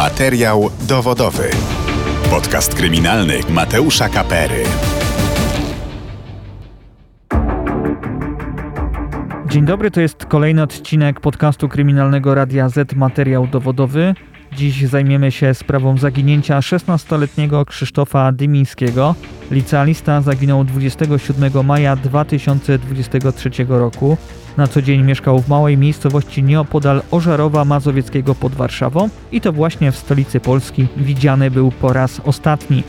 Materiał dowodowy. Podcast kryminalny Mateusza Kapery. Dzień dobry, to jest kolejny odcinek podcastu kryminalnego Radia Z Materiał dowodowy. Dziś zajmiemy się sprawą zaginięcia 16-letniego Krzysztofa Dymińskiego. Licealista zaginął 27 maja 2023 roku. Na co dzień mieszkał w małej miejscowości nieopodal Ożarowa Mazowieckiego pod Warszawą i to właśnie w stolicy Polski widziany był po raz ostatni.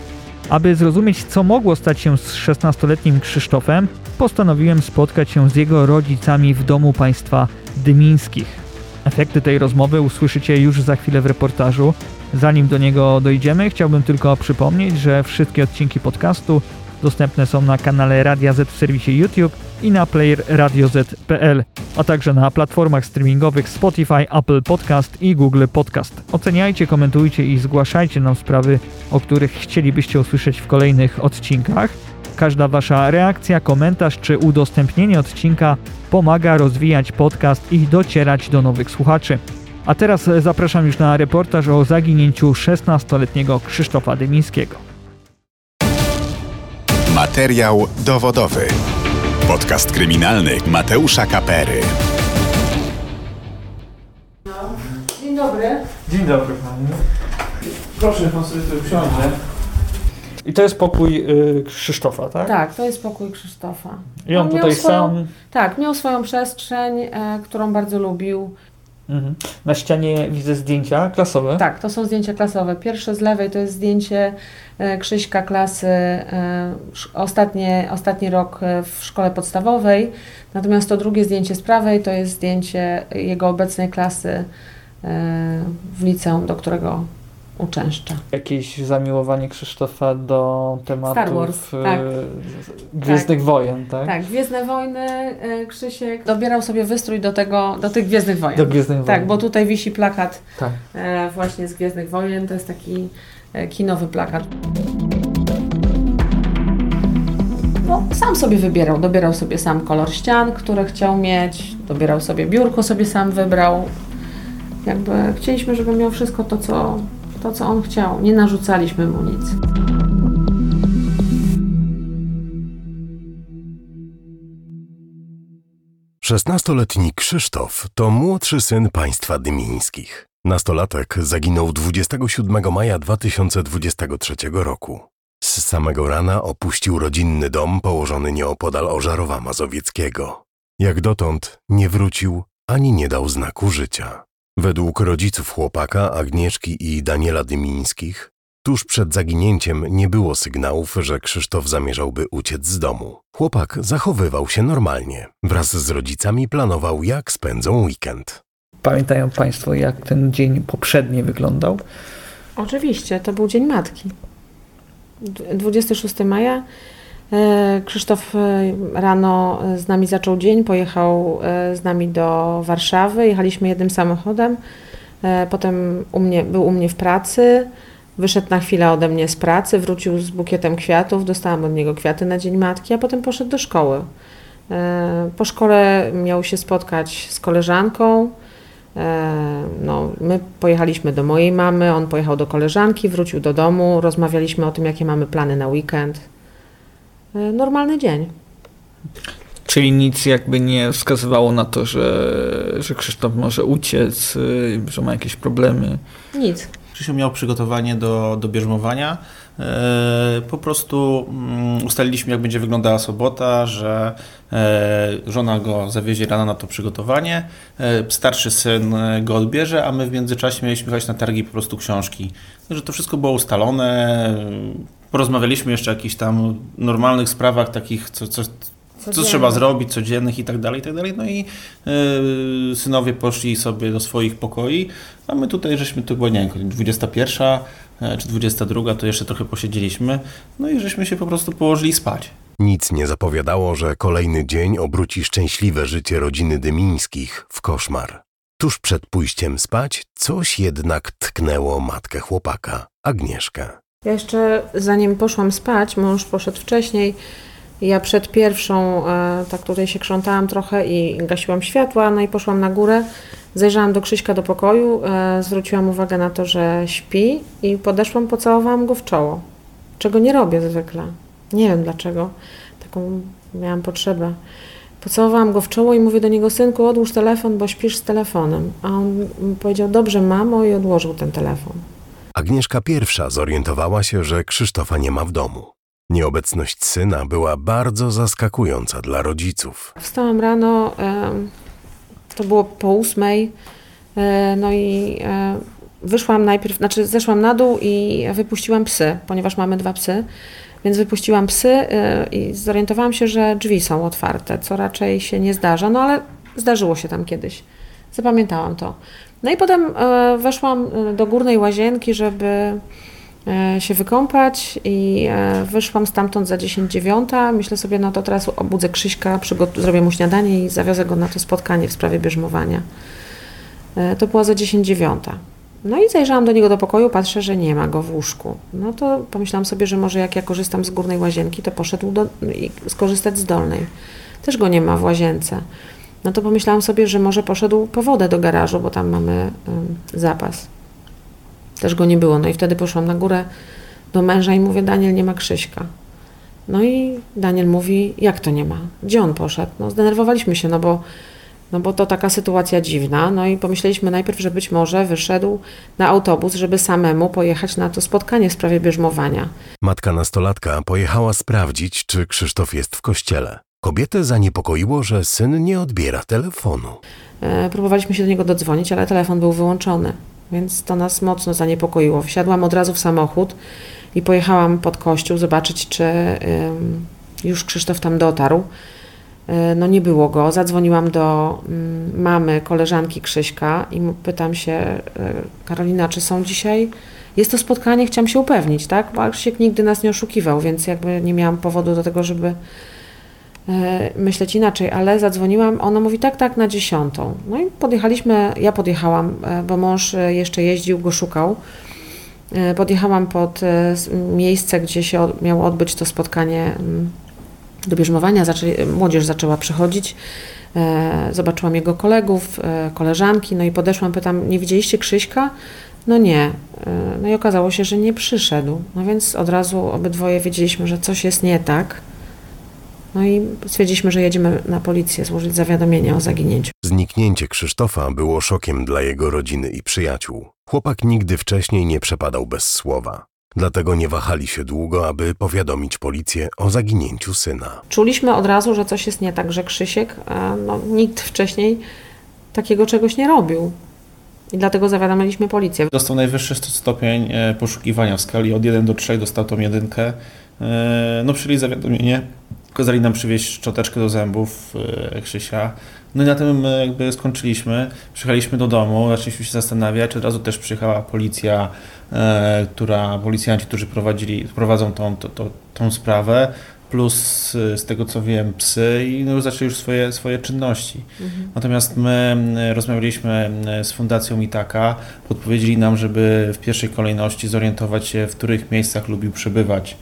Aby zrozumieć, co mogło stać się z 16-letnim Krzysztofem, postanowiłem spotkać się z jego rodzicami w domu państwa Dymińskich. Efekty tej rozmowy usłyszycie już za chwilę w reportażu. Zanim do niego dojdziemy, chciałbym tylko przypomnieć, że wszystkie odcinki podcastu dostępne są na kanale Radia Z w serwisie YouTube i na player radioz.pl, a także na platformach streamingowych Spotify, Apple Podcast i Google Podcast. Oceniajcie, komentujcie i zgłaszajcie nam sprawy, o których chcielibyście usłyszeć w kolejnych odcinkach. Każda Wasza reakcja, komentarz czy udostępnienie odcinka pomaga rozwijać podcast i docierać do nowych słuchaczy. A teraz zapraszam już na reportaż o zaginięciu 16-letniego Krzysztofa Dymińskiego. Materiał dowodowy. Podcast kryminalny Mateusza Kapery. Dzień dobry. Dzień dobry Pani. Proszę, pan sobie tu usiądzie. I to jest pokój y, Krzysztofa, tak? Tak, to jest pokój Krzysztofa. I on On miał tutaj swoją- sam Tak, miał swoją przestrzeń, e, którą bardzo lubił. mhm. na ścianie widzę zdjęcia klasowe. Tak, to są zdjęcia klasowe. Pierwsze z lewej to jest zdjęcie e, Krzyśka klasy, e, ostatnie, ostatni rok w szkole podstawowej. Natomiast to drugie zdjęcie z prawej to jest zdjęcie jego obecnej klasy w liceum, do którego uczęszcza. Jakieś zamiłowanie Krzysztofa do tematów Star Wars, y, tak. Gwiezdnych Wojen, tak? Tak, Gwiezdne Wojny, e, Krzysiek dobierał sobie wystrój do, tego, do tych Gwiezdnych Wojen. Do Gwiezdnych Wojen. Tak, bo tutaj wisi plakat Tak. e, właśnie z Gwiezdnych Wojen. To jest taki kinowy plakat. No, sam sobie wybierał. Dobierał sobie sam kolor ścian, które chciał mieć. Dobierał sobie biurko, sobie sam wybrał. Jakby chcieliśmy, żeby miał wszystko to, co, to, co on chciał. Nie narzucaliśmy mu nic. Szesnastoletni Krzysztof to młodszy syn państwa dymińskich. Nastolatek zaginął 27 maja 2023 roku. Z samego rana opuścił rodzinny dom położony nieopodal Ożarowa Mazowieckiego. Jak dotąd nie wrócił ani nie dał znaku życia. Według rodziców chłopaka Agnieszki i Daniela Dymińskich, tuż przed zaginięciem nie było sygnałów, że Krzysztof zamierzałby uciec z domu. Chłopak zachowywał się normalnie. Wraz z rodzicami planował, jak spędzą weekend. Pamiętają Państwo, jak ten dzień poprzedni wyglądał? Oczywiście, to był Dzień Matki. D- 26 maja. E, Krzysztof e, rano e, z nami zaczął dzień, pojechał z nami do Warszawy, jechaliśmy jednym samochodem. Potem u mnie, był u mnie w pracy, wyszedł na chwilę ode mnie z pracy, wrócił z bukietem kwiatów, dostałam od niego kwiaty na Dzień Matki, a potem poszedł do szkoły. Po szkole miał się spotkać z koleżanką. No, my pojechaliśmy do mojej mamy, on pojechał do koleżanki, wrócił do domu, rozmawialiśmy o tym, jakie mamy plany na weekend. E, Normalny dzień. Czyli nic jakby nie wskazywało na to, że, że Krzysztof może uciec, y, że ma jakieś problemy. Nic. Krzysiu miał przygotowanie do, do bierzmowania. E, po prostu mm, ustaliliśmy, jak będzie wyglądała sobota, że e, żona go zawiezie rano na to przygotowanie, starszy syn go odbierze, a my w międzyczasie mieliśmy jechać na targi po prostu książki. Że to wszystko było ustalone. Porozmawialiśmy jeszcze o jakichś tam normalnych sprawach, takich, co, co, co trzeba zrobić, codziennych i tak dalej, i tak dalej. No i y, synowie poszli sobie do swoich pokoi, a my tutaj żeśmy, to była, nie wiem, 21 e, czy 22, to jeszcze trochę posiedzieliśmy, no i żeśmy się po prostu położyli spać. Nic nie zapowiadało, że kolejny dzień obróci szczęśliwe życie rodziny Dymińskich w koszmar. Tuż przed pójściem spać coś jednak tknęło matkę chłopaka, Agnieszkę. Ja jeszcze zanim poszłam spać, mąż poszedł wcześniej, ja przed pierwszą, e, tak tutaj się krzątałam trochę i gasiłam światła, no i poszłam na górę Zajrzałam do Krzyśka do pokoju, e, zwróciłam uwagę na to, że śpi i podeszłam, pocałowałam go w czoło, czego nie robię zwykle. Nie wiem dlaczego. Taką miałam potrzebę. Pocałowałam go w czoło i mówię do niego, synku, odłóż telefon, bo śpisz z telefonem. A on powiedział, dobrze, mamo, i odłożył ten telefon. Agnieszka pierwsza zorientowała się, że Krzysztofa nie ma w domu. Nieobecność syna była bardzo zaskakująca dla rodziców. Wstałam rano, to było po ósmej, e, no i e, wyszłam najpierw, znaczy zeszłam na dół i wypuściłam psy, ponieważ mamy dwa psy. Więc wypuściłam psy e, i zorientowałam się, że drzwi są otwarte, co raczej się nie zdarza, no ale zdarzyło się tam kiedyś. Zapamiętałam to. No i potem e, weszłam e, do górnej łazienki, żeby się wykąpać i wyszłam stamtąd za 10.09. Myślę sobie, no to teraz obudzę Krzyśka, zrobię mu śniadanie i zawiozę go na to spotkanie w sprawie bierzmowania. To była za 10.09. No i zajrzałam do niego do pokoju, patrzę, że nie ma go w łóżku. No to pomyślałam sobie, że może jak ja korzystam z górnej łazienki, to poszedł do, skorzystać z dolnej. Też go nie ma w łazience. No to pomyślałam sobie, że może poszedł po wodę do garażu, bo tam mamy zapas. Też go nie było. No i wtedy poszłam na górę do męża i mówię, Daniel, nie ma Krzyśka. No i Daniel mówi, jak to nie ma? Gdzie on poszedł? No zdenerwowaliśmy się, no bo no bo to taka sytuacja dziwna. No i pomyśleliśmy najpierw, że być może wyszedł na autobus, żeby samemu pojechać na to spotkanie w sprawie bierzmowania. Matka nastolatka pojechała sprawdzić, czy Krzysztof jest w kościele. Kobietę zaniepokoiło, że syn nie odbiera telefonu. E, próbowaliśmy się do niego dodzwonić, ale telefon był wyłączony, więc to nas mocno zaniepokoiło. Wsiadłam od razu w samochód i pojechałam pod kościół zobaczyć, czy już Krzysztof tam dotarł. E, no nie było go. Zadzwoniłam do mm, mamy, koleżanki Krzyśka i pytam się, e, Karolina, czy są dzisiaj? Jest to spotkanie, chciałam się upewnić, tak? Bo Krzysiek nigdy nas nie oszukiwał, więc jakby nie miałam powodu do tego, żeby myśleć inaczej, ale zadzwoniłam, ona mówi tak, tak, na dziesiątą. No i podjechaliśmy, ja podjechałam, bo mąż jeszcze jeździł, go szukał. Podjechałam pod miejsce, gdzie się miało odbyć to spotkanie mm, do bierzmowania młodzież zaczęła przychodzić. E, zobaczyłam jego kolegów, e, koleżanki, no i podeszłam, pytam, nie widzieliście Krzyśka? No nie. E, no i okazało się, że nie przyszedł. No więc od razu obydwoje wiedzieliśmy, że coś jest nie tak. No i stwierdziliśmy, że jedziemy na policję złożyć zawiadomienie o zaginięciu. Zniknięcie Krzysztofa było szokiem dla jego rodziny i przyjaciół. Chłopak nigdy wcześniej nie przepadał bez słowa. Dlatego nie wahali się długo, aby powiadomić policję o zaginięciu syna. Czuliśmy od razu, że coś jest nie tak, że Krzysiek, no, nikt wcześniej takiego czegoś nie robił. I dlatego zawiadomiliśmy policję. Dostał najwyższy stopień e, poszukiwania w skali od 1 do 3, dostał tą jedynkę. E, no przyjęli zawiadomienie, kazali nam przywieźć szczoteczkę do zębów e, Krzysia. No i na tym jakby skończyliśmy. Przyjechaliśmy do domu, zaczęliśmy się zastanawiać. Od razu też przyjechała policja, e, która, policjanci, którzy prowadzili, prowadzą tą, to, to, tą sprawę, plus e, z tego co wiem psy i no, zaczęli już swoje, swoje czynności. Mhm. Natomiast my e, rozmawialiśmy e, z Fundacją Itaka, podpowiedzieli nam, żeby w pierwszej kolejności zorientować się, w których miejscach lubił przebywać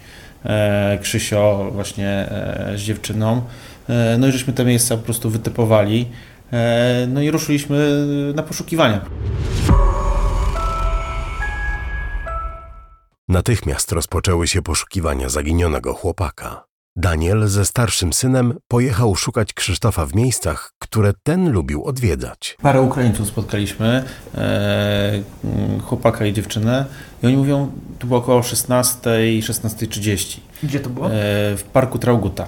Krzysio właśnie z dziewczyną. No i żeśmy te miejsca po prostu wytypowali. No i ruszyliśmy na poszukiwania. Natychmiast rozpoczęły się poszukiwania zaginionego chłopaka. Daniel ze starszym synem pojechał szukać Krzysztofa w miejscach, które ten lubił odwiedzać. Parę Ukraińców spotkaliśmy, e, chłopaka i dziewczynę, i oni mówią, tu było około 16, 16.30. Gdzie to było? E, w parku Trauguta.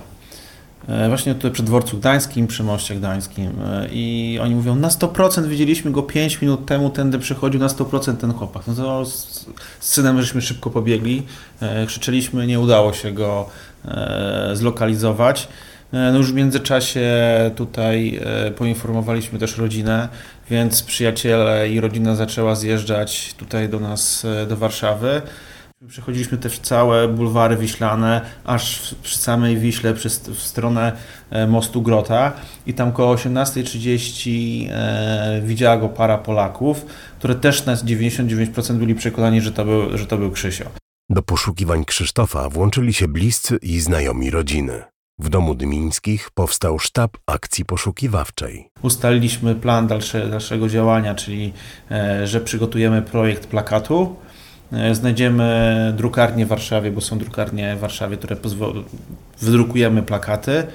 E, właśnie tutaj przy dworcu gdańskim, przy moście gdańskim e, i oni mówią, na 100% widzieliśmy go 5 minut temu, tędy przychodził na 100% ten chłopak. No to z, z synem żeśmy szybko pobiegli, e, krzyczeliśmy, nie udało się go zlokalizować. No już w międzyczasie tutaj poinformowaliśmy też rodzinę, więc przyjaciele i rodzina zaczęła zjeżdżać tutaj do nas, do Warszawy. Przechodziliśmy też całe bulwary wiślane, aż przy samej Wiśle, przy, w stronę e, mostu Grota i tam koło 18.30 e, widziała go para Polaków, które też na 99% byli przekonani, że to był, że to był Krzysio. Do poszukiwań Krzysztofa włączyli się bliscy i znajomi rodziny. W domu Dymińskich powstał sztab akcji poszukiwawczej. Ustaliliśmy plan dalsze, dalszego działania, czyli e, że przygotujemy projekt plakatu. E, znajdziemy drukarnię w Warszawie, bo są drukarnie w Warszawie, które wydrukujemy plakaty.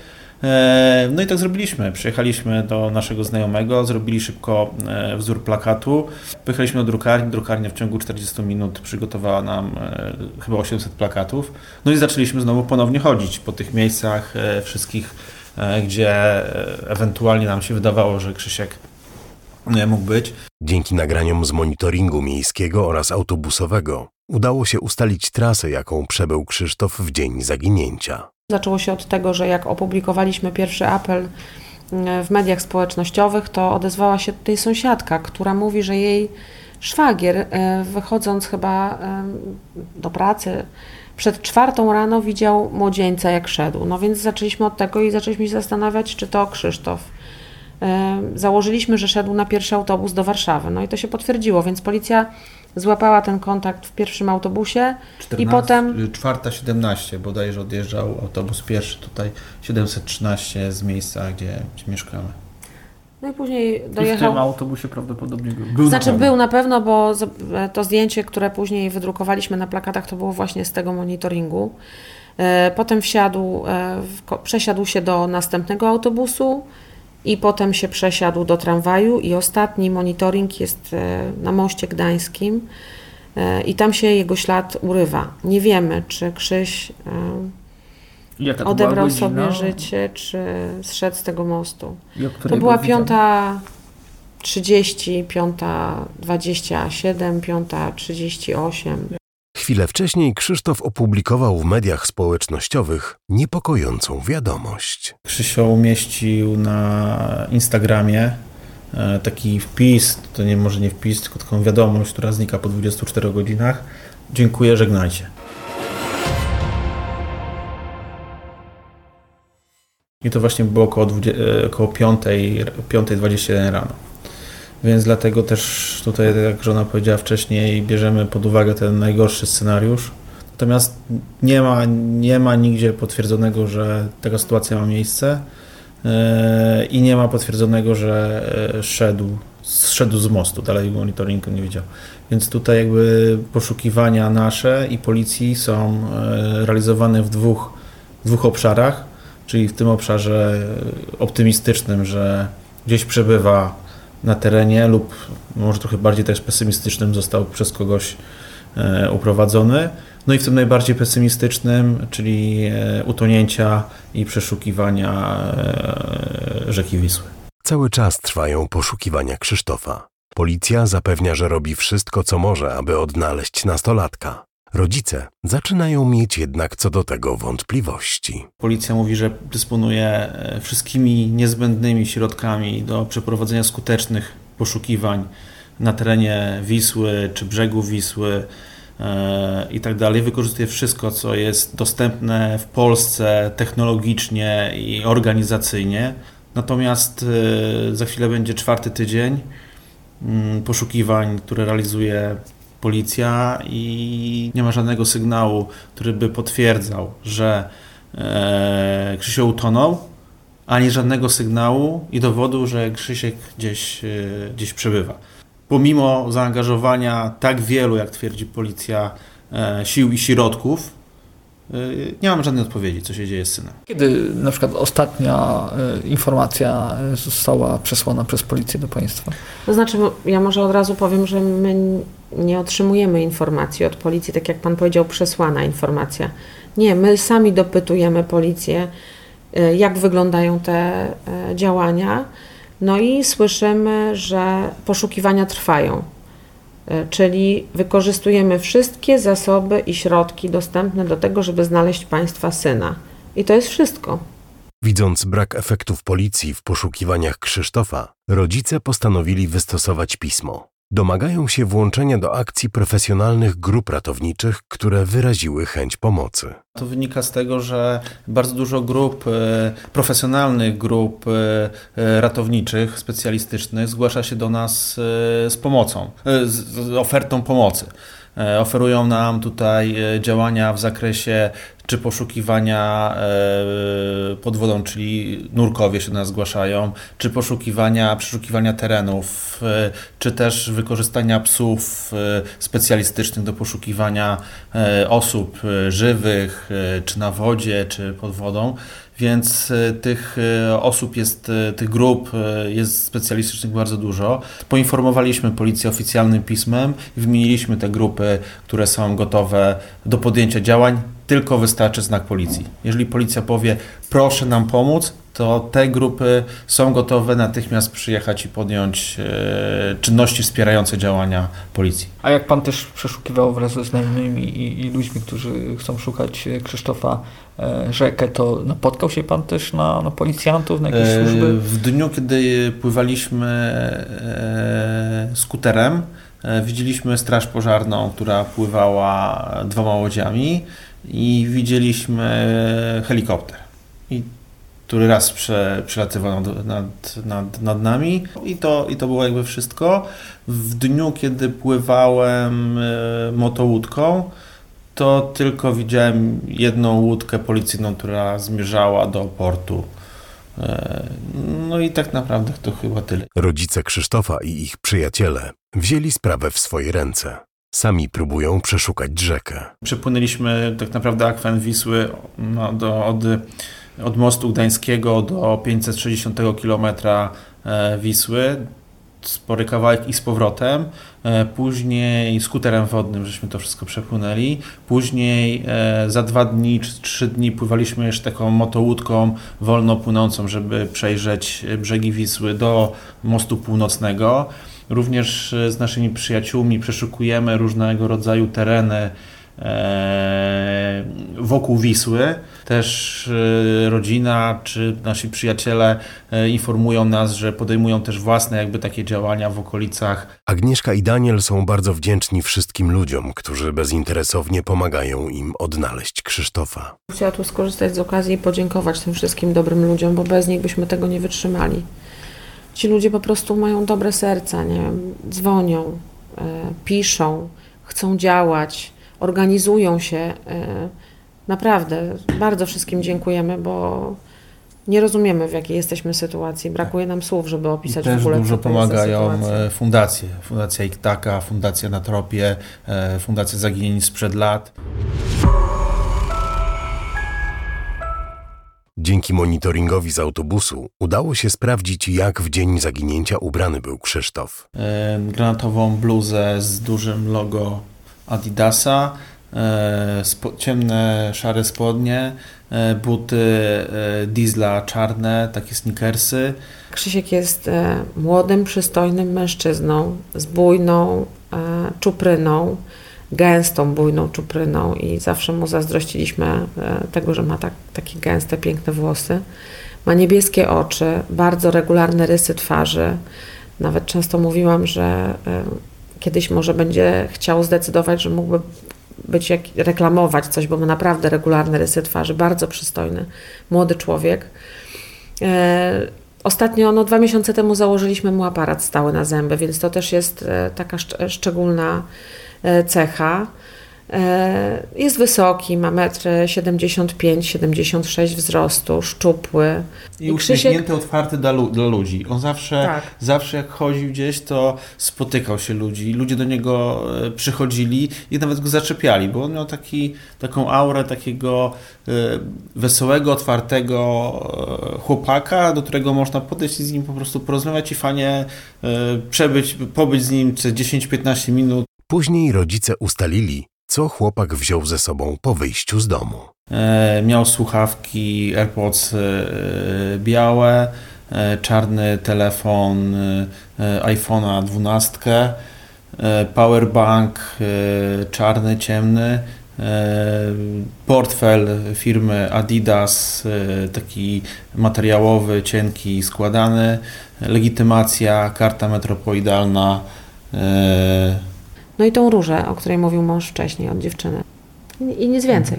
E, no i tak zrobiliśmy. Przyjechaliśmy do naszego znajomego, zrobili szybko e, wzór plakatu. Pojechaliśmy do drukarni. Drukarnia w ciągu 40 minut przygotowała nam e, chyba 800 plakatów. No i zaczęliśmy znowu ponownie chodzić po tych miejscach wszystkich, gdzie ewentualnie nam się wydawało, że Krzysiek mógł być. Dzięki nagraniom z monitoringu miejskiego oraz autobusowego udało się ustalić trasę, jaką przebył Krzysztof w dzień zaginięcia. Zaczęło się od tego, że jak opublikowaliśmy pierwszy apel mm, w mediach społecznościowych, to odezwała się tutaj sąsiadka, która mówi, że jej szwagier, e, wychodząc chyba do pracy, przed czwartą rano widział młodzieńca, jak szedł. No więc zaczęliśmy od tego i zaczęliśmy się zastanawiać, czy to Krzysztof. E, założyliśmy, że szedł na pierwszy autobus do Warszawy. No i to się potwierdziło, więc policja złapała ten kontakt w pierwszym autobusie 14, i potem... 4.17 bodajże odjeżdżał autobus pierwszy tutaj 713 z miejsca, gdzie, gdzie mieszkamy. No i później dojechał... I w tym autobusie prawdopodobnie był. był znaczy na był na pewno, bo to zdjęcie, które później wydrukowaliśmy na plakatach, to było właśnie z tego monitoringu. E, potem wsiadł, e, przesiadł się do następnego autobusu, i potem się przesiadł do tramwaju i ostatni monitoring jest e, na moście gdańskim e, i tam się jego ślad urywa. Nie wiemy, czy Krzyś e, odebrał sobie życie, czy zszedł z tego mostu. To była piąta 30, piąta 27, piąta 38. Chwilę wcześniej Krzysztof opublikował w mediach społecznościowych niepokojącą wiadomość. Krzysio umieścił na Instagramie e, taki wpis, to nie może nie wpis, tylko taką wiadomość, która znika po 24 godzinach. Dziękuję, żegnajcie. I to właśnie było około, 20, e, około 5.21 rano. Więc dlatego też tutaj, tak jak żona powiedziała wcześniej, bierzemy pod uwagę ten najgorszy scenariusz. Natomiast nie ma, nie ma nigdzie potwierdzonego, że taka sytuacja ma miejsce e, i nie ma potwierdzonego, że e, szedł, szedł z mostu. Dalej monitoringu nie widział. Więc tutaj jakby poszukiwania nasze i policji są e, realizowane w dwóch, w dwóch obszarach, czyli w tym obszarze optymistycznym, że gdzieś przebywa na terenie lub może trochę bardziej też pesymistycznym został przez kogoś e, uprowadzony. No i w tym najbardziej pesymistycznym, czyli e, utonięcia i przeszukiwania e, rzeki Wisły. Cały czas trwają poszukiwania Krzysztofa. Policja zapewnia, że robi wszystko, co może, aby odnaleźć nastolatka. Rodzice zaczynają mieć jednak co do tego wątpliwości. Policja mówi, że dysponuje e, wszystkimi niezbędnymi środkami do przeprowadzenia skutecznych poszukiwań na terenie Wisły czy brzegu Wisły e, i tak dalej. Wykorzystuje wszystko, co jest dostępne w Polsce technologicznie i organizacyjnie. Natomiast e, za chwilę będzie czwarty tydzień mm, poszukiwań, które realizuje policja i nie ma żadnego sygnału, który by potwierdzał, że e, Krzysio utonął, ani żadnego sygnału i dowodu, że Krzysiek gdzieś, e, gdzieś przebywa. Pomimo zaangażowania tak wielu, jak twierdzi policja, e, sił i środków, Y, nie mam żadnej odpowiedzi, co się dzieje z synem. Kiedy na przykład ostatnia y, informacja została przesłana przez policję do państwa? To znaczy, ja może od razu powiem, że my nie otrzymujemy informacji od policji, tak jak pan powiedział, przesłana informacja. Nie, my sami dopytujemy policję, y, jak wyglądają te działania, no i słyszymy, że poszukiwania trwają. E, czyli wykorzystujemy wszystkie zasoby i środki dostępne do tego, żeby znaleźć państwa syna. I to jest wszystko. Widząc brak efektów policji w poszukiwaniach Krzysztofa, rodzice postanowili wystosować pismo. Domagają się włączenia do akcji profesjonalnych grup ratowniczych, które wyraziły chęć pomocy. To wynika z tego, że bardzo dużo grup, e, profesjonalnych grup e, e, ratowniczych, specjalistycznych zgłasza się do nas z pomocą, z ofertą pomocy. Oferują nam tutaj działania w zakresie czy poszukiwania pod wodą, czyli nurkowie się do nas zgłaszają, czy poszukiwania, przeszukiwania terenów, czy też wykorzystania psów specjalistycznych do poszukiwania osób żywych, czy na wodzie, czy pod wodą więc e, tych e, osób jest, e, tych grup jest specjalistycznych bardzo dużo. Poinformowaliśmy policję oficjalnym pismem i wymieniliśmy te grupy, które są gotowe do podjęcia działań. Tylko wystarczy znak policji. Jeżeli policja powie, proszę nam pomóc, to te grupy są gotowe natychmiast przyjechać i podjąć e, czynności wspierające działania policji. A jak pan też przeszukiwał wraz ze znajomymi i, i ludźmi, którzy chcą szukać Krzysztofa e, Rzekę, to napotkał się pan też na, na policjantów, na jakieś e, służby? W dniu, kiedy pływaliśmy skuterem, widzieliśmy straż pożarną, która pływała dwoma łodziami i widzieliśmy helikopter. I który raz prze, przelatywał nad, nad, nad, nad, nami I to, i to było jakby wszystko. W dniu, kiedy pływałem e, motołódką, to tylko widziałem jedną łódkę policyjną, która zmierzała do portu. E, no i tak naprawdę to chyba tyle. Rodzice Krzysztofa i ich przyjaciele wzięli sprawę w swoje ręce. Sami próbują przeszukać rzekę. Przepłynęliśmy tak naprawdę akwen Wisły no, do, od od mostu gdańskiego do 560 km e, Wisły, spory kawałek i z powrotem. E, później skuterem wodnym żeśmy to wszystko przepłynęli. Później e, za dwa dni czy trzy dni pływaliśmy jeszcze taką motołódką wolno płynącą, żeby przejrzeć brzegi Wisły do mostu północnego. Również z naszymi przyjaciółmi przeszukujemy różnego rodzaju tereny wokół Wisły. Też e, rodzina czy nasi przyjaciele e, informują nas, że podejmują też własne jakby takie działania w okolicach. Agnieszka i Daniel są bardzo wdzięczni wszystkim ludziom, którzy bezinteresownie pomagają im odnaleźć Krzysztofa. Chciała tu skorzystać z okazji i podziękować tym wszystkim dobrym ludziom, bo bez nich byśmy tego nie wytrzymali. Ci ludzie po prostu mają dobre serca, nie dzwonią, piszą, chcą działać organizują się. E, naprawdę, bardzo wszystkim dziękujemy, bo nie rozumiemy, w jakiej jesteśmy sytuacji. Brakuje nam słów, żeby opisać też w ogóle, dużo pomagają e, fundacje. Fundacja Iktaka, Fundacja na Tropie, e, Fundacja Zaginieni sprzed lat. Dzięki monitoringowi z autobusu udało się sprawdzić, jak w dzień zaginięcia ubrany był Krzysztof. Granatową bluzę z dużym logo Adidasa, e, ciemne, szare spodnie, e, buty e, diesla czarne, takie sneakersy. Krzysiek jest młodym, przystojnym mężczyzną z bujną czupryną, gęstą, bujną czupryną i zawsze mu zazdrościliśmy tego, że ma tak, takie gęste, piękne włosy. Ma niebieskie oczy, bardzo regularne rysy twarzy. Nawet często mówiłam, że kiedyś może będzie chciał zdecydować, że mógłby być jak, reklamować coś, bo ma naprawdę regularne rysy twarzy, bardzo przystojny, młody człowiek. E, ostatnio, no dwa miesiące temu założyliśmy mu aparat stały na zęby, więc to też jest e, taka szcz szczególna e, cecha. E, jest wysoki, ma 1,75-76 m wzrostu, szczupły. I, I uśmiechnięty, Krzysiek... otwarty dla, dla, ludzi. On zawsze, tak. zawsze jak chodził gdzieś, to spotykał się ludzi. Ludzie do niego e, przychodzili i nawet go zaczepiali, bo on miał taki, taką aurę takiego e, wesołego, otwartego chłopaka, do którego można podejść i z nim po prostu porozmawiać i fajnie przebyć, pobyć z nim 10-15 minut. Później rodzice ustalili, co chłopak wziął ze sobą po wyjściu z domu. E, miał słuchawki AirPods e, białe, e, czarny telefon e, iPhone'a 12, e, powerbank e, czarny, ciemny, portfel firmy Adidas, taki materiałowy, cienki, składany, legitymacja, karta metropolitalna, no i tą różę, o której mówił mąż wcześniej od dziewczyny. I nic więcej.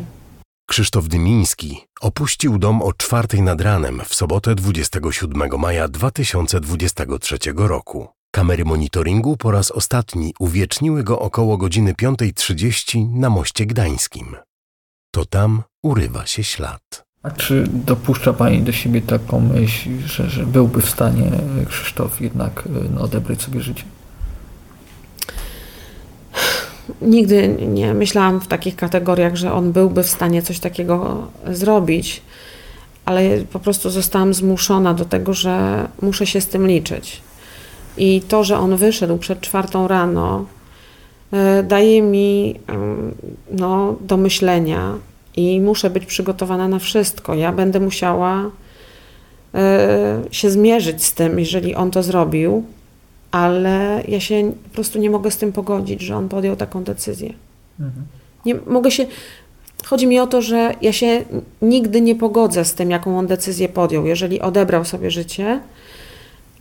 Krzysztof Dymiński opuścił dom o czwartej nad ranem w sobotę 27 maja 2023 roku. Kamery monitoringu po raz ostatni uwieczniły go około godziny 5.30 na moście gdańskim. To tam urywa się ślad. A czy dopuszcza Pani do siebie taką myśl, że, że byłby w stanie Krzysztof jednak no, odebrać sobie życie? Nigdy nie myślałam w takich kategoriach, że on byłby w stanie coś takiego zrobić, ale po prostu zostałam zmuszona do tego, że muszę się z tym liczyć. I to, że on wyszedł przed czwartą rano, e, daje mi no, do myślenia i muszę być przygotowana na wszystko. Ja będę musiała e, się zmierzyć z tym, jeżeli on to zrobił, ale ja się po prostu nie mogę z tym pogodzić, że on podjął taką decyzję. Mhm. Nie mogę się. Chodzi mi o to, że ja się nigdy nie pogodzę z tym, jaką on decyzję podjął. Jeżeli odebrał sobie życie,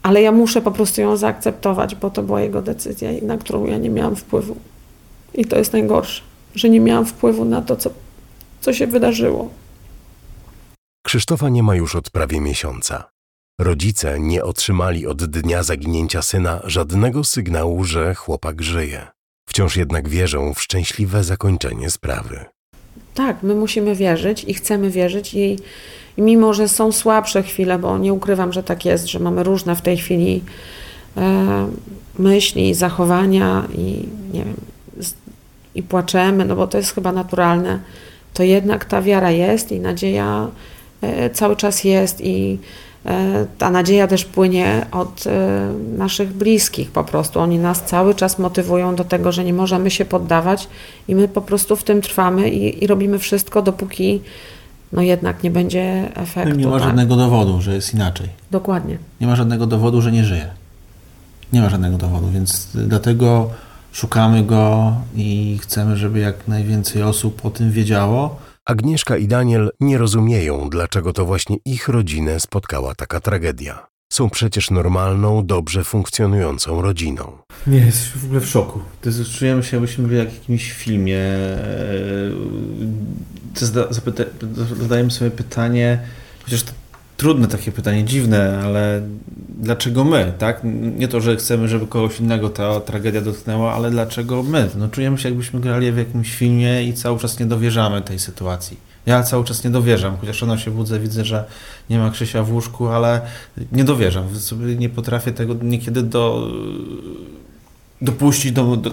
ale ja muszę po prostu ją zaakceptować, bo to była jego decyzja, na którą ja nie miałam wpływu. I to jest najgorsze, że nie miałam wpływu na to, co, co się wydarzyło. Krzysztofa nie ma już od prawie miesiąca. Rodzice nie otrzymali od dnia zaginięcia syna żadnego sygnału, że chłopak żyje. Wciąż jednak wierzą w szczęśliwe zakończenie sprawy. Tak, my musimy wierzyć i chcemy wierzyć i mimo, że są słabsze chwile, bo nie ukrywam, że tak jest, że mamy różne w tej chwili e, myśli, zachowania i nie wiem, i płaczemy, no bo to jest chyba naturalne, to jednak ta wiara jest i nadzieja e, cały czas jest i ta nadzieja też płynie od e, naszych bliskich po prostu. Oni nas cały czas motywują do tego, że nie możemy się poddawać i my po prostu w tym trwamy i, i robimy wszystko, dopóki no jednak nie będzie efektu. Nie ma tak? żadnego dowodu, że jest inaczej. Dokładnie. Nie ma żadnego dowodu, że nie żyje. Nie ma żadnego dowodu, więc dlatego szukamy go i chcemy, żeby jak najwięcej osób o tym wiedziało. Agnieszka i Daniel nie rozumieją, dlaczego to właśnie ich rodzinę spotkała taka tragedia. Są przecież normalną, dobrze funkcjonującą rodziną. Nie, jest w ogóle w szoku. To jest, czujemy się, jakbyśmy byli jak w jakimś filmie. zadajemy sobie pytanie, chociaż to trudne takie pytanie, dziwne, ale dlaczego my, tak? Nie to, że chcemy, żeby kogoś innego ta tragedia dotknęła, ale dlaczego my? No czujemy się, jakbyśmy grali w jakimś filmie i cały czas nie dowierzamy tej sytuacji. Ja cały czas nie dowierzam, chociaż rano się budzę, widzę, że nie ma Krzysia w łóżku, ale nie dowierzam. Sobie nie potrafię tego niekiedy do, dopuścić, do, do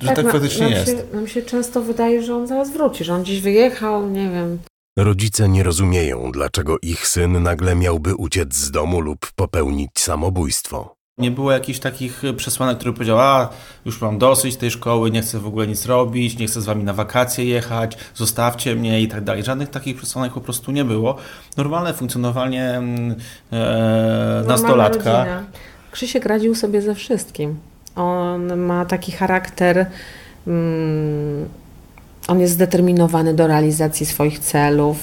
że tak, tak faktycznie nam jest. Się, nam się często wydaje, że on zaraz wróci, że on gdzieś wyjechał, nie wiem. Rodzice nie rozumieją, dlaczego ich syn nagle miałby uciec z domu lub popełnić samobójstwo. Nie było jakichś takich przesłanek, które powiedział, a już mam dosyć tej szkoły, nie chcę w ogóle nic robić, nie chcę z wami na wakacje jechać, zostawcie mnie i tak dalej. Żadnych takich przesłanek po prostu nie było. Normalne funkcjonowanie mm, e, nastolatka. Rodzina. Krzysiek radził sobie ze wszystkim. On ma taki charakter, mm, on jest zdeterminowany do realizacji swoich celów.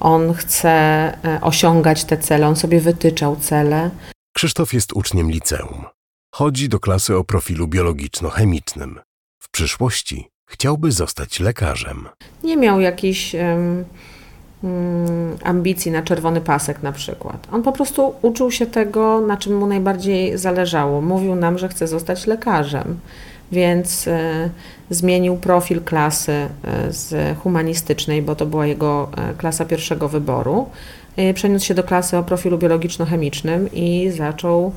On chce e, osiągać te cele, on sobie wytyczał cele. Krzysztof jest uczniem liceum. Chodzi do klasy o profilu biologiczno-chemicznym. W przyszłości chciałby zostać lekarzem. Nie miał jakichś um, um, ambicji na czerwony pasek na przykład. On po prostu uczył się tego, na czym mu najbardziej zależało. Mówił nam, że chce zostać lekarzem, więc e, zmienił profil klasy e, z humanistycznej, bo to była jego e, klasa pierwszego wyboru. Przeniósł się do klasy o profilu biologiczno-chemicznym i zaczął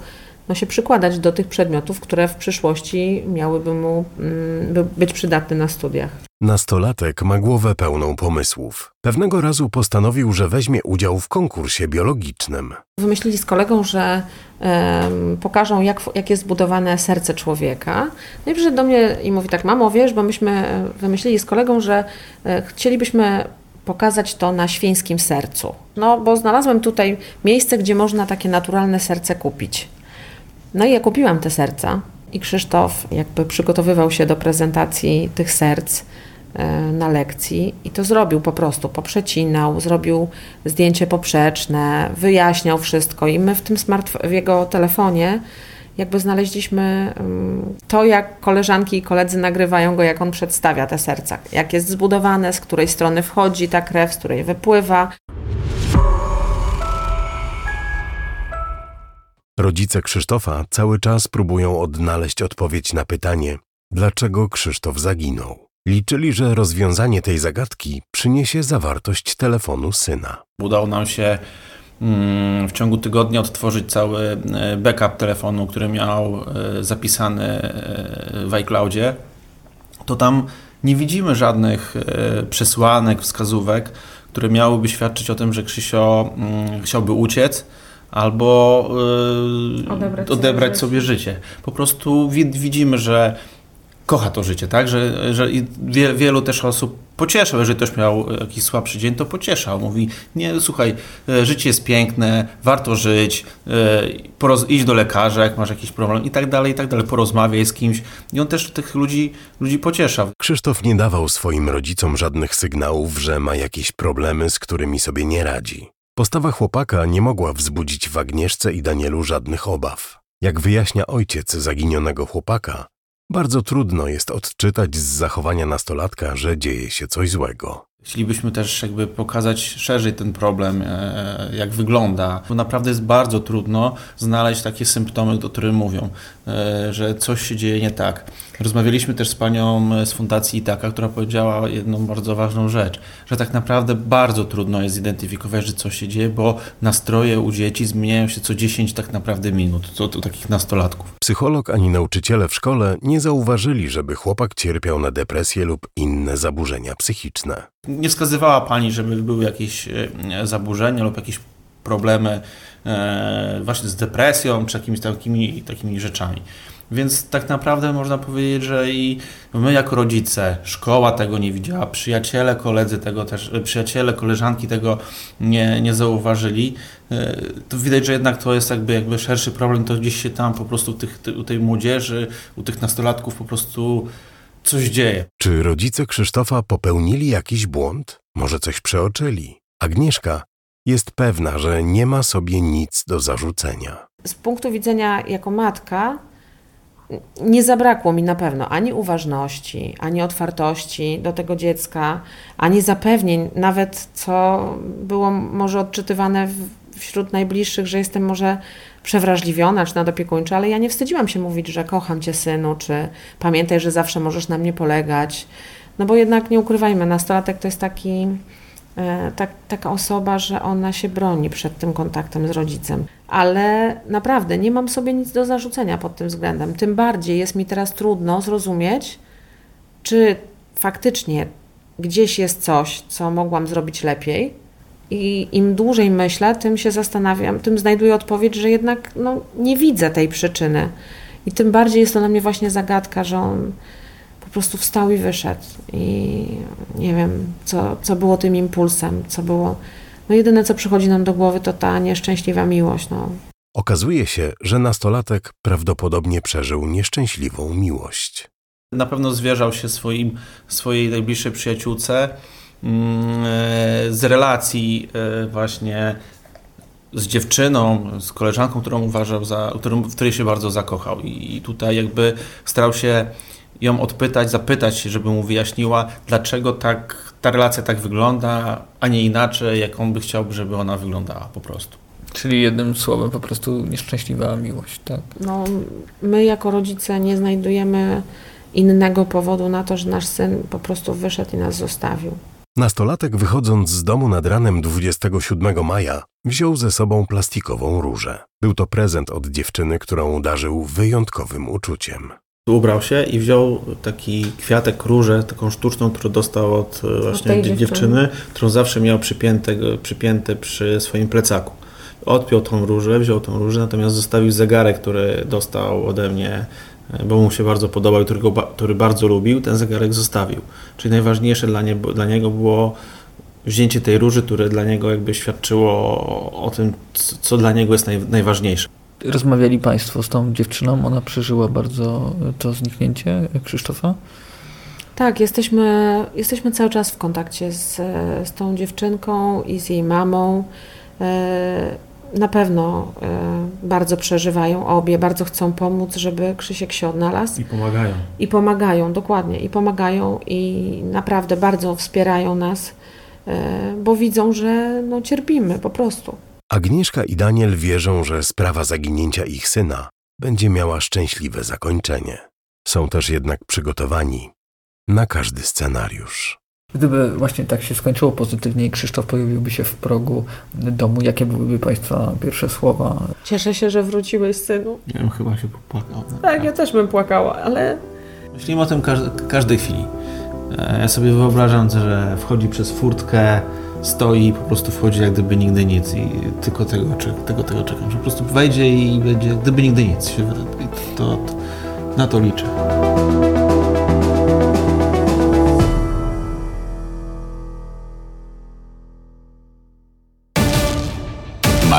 no, się przykładać do tych przedmiotów, które w przyszłości miałyby mu mm, być przydatne na studiach. Nastolatek ma głowę pełną pomysłów. Pewnego razu postanowił, że weźmie udział w konkursie biologicznym. Wymyślili z kolegą, że um, pokażą, jak, jak jest zbudowane serce człowieka. No i przyszedł do mnie i mówi tak, mamo, wiesz, bo myśmy wymyślili z kolegą, że e, chcielibyśmy pokazać to na świńskim sercu. No, bo znalazłem tutaj miejsce, gdzie można takie naturalne serce kupić. No i ja kupiłam te serca i Krzysztof jakby przygotowywał się do prezentacji tych serc e, na lekcji i to zrobił po prostu, poprzecinał, zrobił zdjęcie poprzeczne, wyjaśniał wszystko i my w tym smart w jego telefonie jakby znaleźliśmy to, jak koleżanki i koledzy nagrywają go, jak on przedstawia te serca, jak jest zbudowane, z której strony wchodzi ta krew, z której wypływa. Rodzice Krzysztofa cały czas próbują odnaleźć odpowiedź na pytanie, dlaczego Krzysztof zaginął. Liczyli, że rozwiązanie tej zagadki przyniesie zawartość telefonu syna. Udało nam się mm, w ciągu tygodnia odtworzyć cały e, backup telefonu, który miał e, zapisany e, w iCloudzie. To tam nie widzimy żadnych przesłanek, wskazówek, które miałyby świadczyć o tym, że Krzysio mm, chciałby uciec albo Odebrać odebrać, sobie sobie życie. Po prostu wi- widzimy, że kocha to życie, tak? Że, że i wie, wielu też osób pocieszał, jeżeli ktoś miał jakiś słabszy dzień, to pocieszał. Mówi, nie, słuchaj, e, życie jest piękne, warto żyć, e, poroz- idź do lekarza, jak masz jakiś problem i tak dalej, i tak dalej, porozmawiaj z kimś. I on też tych ludzi, ludzi pociesza. Krzysztof nie dawał swoim rodzicom żadnych sygnałów, że ma jakieś problemy, z którymi sobie nie radzi. Postawa chłopaka nie mogła wzbudzić w Agnieszce i Danielu żadnych obaw. Jak wyjaśnia ojciec zaginionego chłopaka, bardzo trudno jest odczytać z zachowania nastolatka, że dzieje się coś złego. Chcielibyśmy też jakby pokazać szerzej ten problem, e, jak wygląda, bo naprawdę jest bardzo trudno znaleźć takie symptomy, o których mówią, e, że coś się dzieje nie tak. Rozmawialiśmy też z panią z Fundacji Itaka, która powiedziała jedną bardzo ważną rzecz, że tak naprawdę bardzo trudno jest zidentyfikować, że coś się dzieje, bo nastroje u dzieci zmieniają się co 10 tak naprawdę minut, co u takich nastolatków. Psycholog ani nauczyciele w szkole nie zauważyli, żeby chłopak cierpiał na depresję lub inne zaburzenia psychiczne. Nie wskazywała pani, żeby były jakieś e, zaburzenia lub jakieś problemy e, właśnie z depresją czy jakimiś takimi, takimi rzeczami. Więc tak naprawdę można powiedzieć, że i my jako rodzice, szkoła tego nie widziała, przyjaciele, koledzy tego też, przyjaciele, koleżanki tego nie, nie zauważyli. E, To widać, że jednak to jest jakby, jakby szerszy problem, to gdzieś się tam po prostu tych, u tej młodzieży, u tych nastolatków po prostu coś dzieje. Czy rodzice Krzysztofa popełnili jakiś błąd? Może coś przeoczyli? Agnieszka jest pewna, że nie ma sobie nic do zarzucenia. z punktu widzenia jako matka nie zabrakło mi na pewno ani uważności, ani otwartości do tego dziecka, ani zapewnień, nawet co było może odczytywane wśród najbliższych, że jestem może przewrażliwiona czy nadopiekuńcza, ale ja nie wstydziłam się mówić, że kocham cię synu, czy pamiętaj, że zawsze możesz na mnie polegać. No bo jednak nie ukrywajmy, nastolatek to jest taki e, tak, taka osoba, że ona się broni przed tym kontaktem z rodzicem. Ale naprawdę nie mam sobie nic do zarzucenia pod tym względem. Tym bardziej jest mi teraz trudno zrozumieć, czy faktycznie gdzieś jest coś, co mogłam zrobić lepiej. I im dłużej myślę, tym się zastanawiam, tym znajduję odpowiedź, że jednak no, nie widzę tej przyczyny. I tym bardziej jest to dla mnie właśnie zagadka, że on po prostu wstał i wyszedł. I nie wiem, co, co było tym impulsem, co było. No jedyne, co przychodzi nam do głowy, to ta nieszczęśliwa miłość. No. Okazuje się, że nastolatek prawdopodobnie przeżył nieszczęśliwą miłość. Na pewno zwierzał się swoim, swojej najbliższej przyjaciółce z relacji e, właśnie z dziewczyną, z koleżanką, którą uważał za, którą, w której się bardzo zakochał. I, I tutaj jakby starał się ją odpytać, zapytać, żeby mu wyjaśniła, dlaczego tak ta relacja tak wygląda, a nie inaczej, jak on by chciał, żeby ona wyglądała po prostu. Czyli jednym słowem po prostu nieszczęśliwa miłość, tak? No, my jako rodzice nie znajdujemy innego powodu na to, że nasz syn po prostu wyszedł i nas zostawił. Nastolatek wychodząc z domu nad ranem 27 maja wziął ze sobą plastikową różę. Był to prezent od dziewczyny, którą darzył wyjątkowym uczuciem. Ubrał się i wziął taki kwiatek, różę, taką sztuczną, którą dostał od e, właśnie tej dzie- dziewczyny, którą zawsze miał przypięte, przypięte przy swoim plecaku. Odpiął tą różę, wziął tą różę, natomiast zostawił zegarek, który dostał ode mnie, bo mu się bardzo podobał i którego, ba- który bardzo lubił, ten zegarek zostawił. Czyli najważniejsze dla, nie, dla niego było wzięcie tej róży, które dla niego jakby świadczyło o, tym, co dla niego jest naj, najważniejsze. Rozmawiali Państwo z tą dziewczyną, ona przeżyła bardzo to zniknięcie Krzysztofa? Tak, jesteśmy, jesteśmy cały czas w kontakcie z, z tą dziewczynką i z jej mamą. Na pewno e, bardzo przeżywają obie, bardzo chcą pomóc, żeby Krzysiek się odnalazł. I pomagają. I pomagają, dokładnie, i pomagają i naprawdę bardzo wspierają nas, e, bo widzą, że no, cierpimy po prostu. Agnieszka i Daniel wierzą, że sprawa zaginięcia ich syna będzie miała szczęśliwe zakończenie. Są też jednak przygotowani na każdy scenariusz. Gdyby właśnie tak się skończyło pozytywnie i Krzysztof pojawiłby się w progu domu, jakie byłyby Państwa pierwsze słowa? Cieszę się, że wróciłeś, synu. Ja bym chyba się popłakał. Tak, ja też bym płakała, ale Myślimy o tym każ- każdej chwili. E, Ja sobie wyobrażam, że wchodzi przez furtkę, stoi i po prostu wchodzi jak gdyby nigdy nic i tylko tego, tego, tego czekam, że po prostu wejdzie i będzie gdyby nigdy nic. Się, i to, to, na to liczę.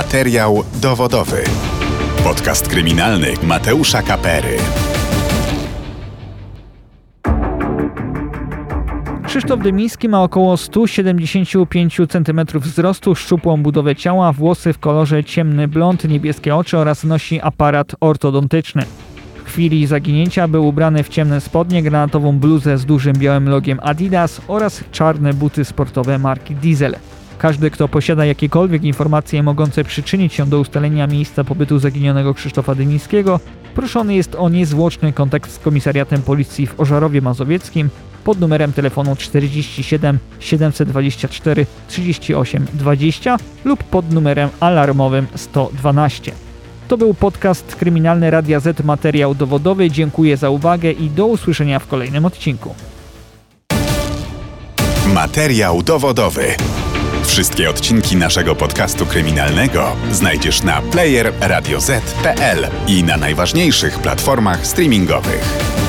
Materiał dowodowy. Podcast kryminalny Mateusza Kapery. Krzysztof Dymiński ma około 175 cm wzrostu, szczupłą budowę ciała, włosy w kolorze ciemny blond, niebieskie oczy oraz nosi aparat ortodontyczny. W chwili zaginięcia był ubrany w ciemne spodnie, granatową bluzę z dużym białym logiem Adidas oraz czarne buty sportowe marki Diesel. Każdy, kto posiada jakiekolwiek informacje mogące przyczynić się do ustalenia miejsca pobytu zaginionego Krzysztofa Dymińskiego, proszony jest o niezwłoczny kontakt z komisariatem policji w Ożarowie Mazowieckim pod numerem telefonu 47 724 38 20 lub pod numerem alarmowym 112. To był podcast Kryminalny Radia Z Materiał Dowodowy. Dziękuję za uwagę i do usłyszenia w kolejnym odcinku. Materiał dowodowy. Wszystkie odcinki naszego podcastu kryminalnego znajdziesz na player radioz.pl i na najważniejszych platformach streamingowych.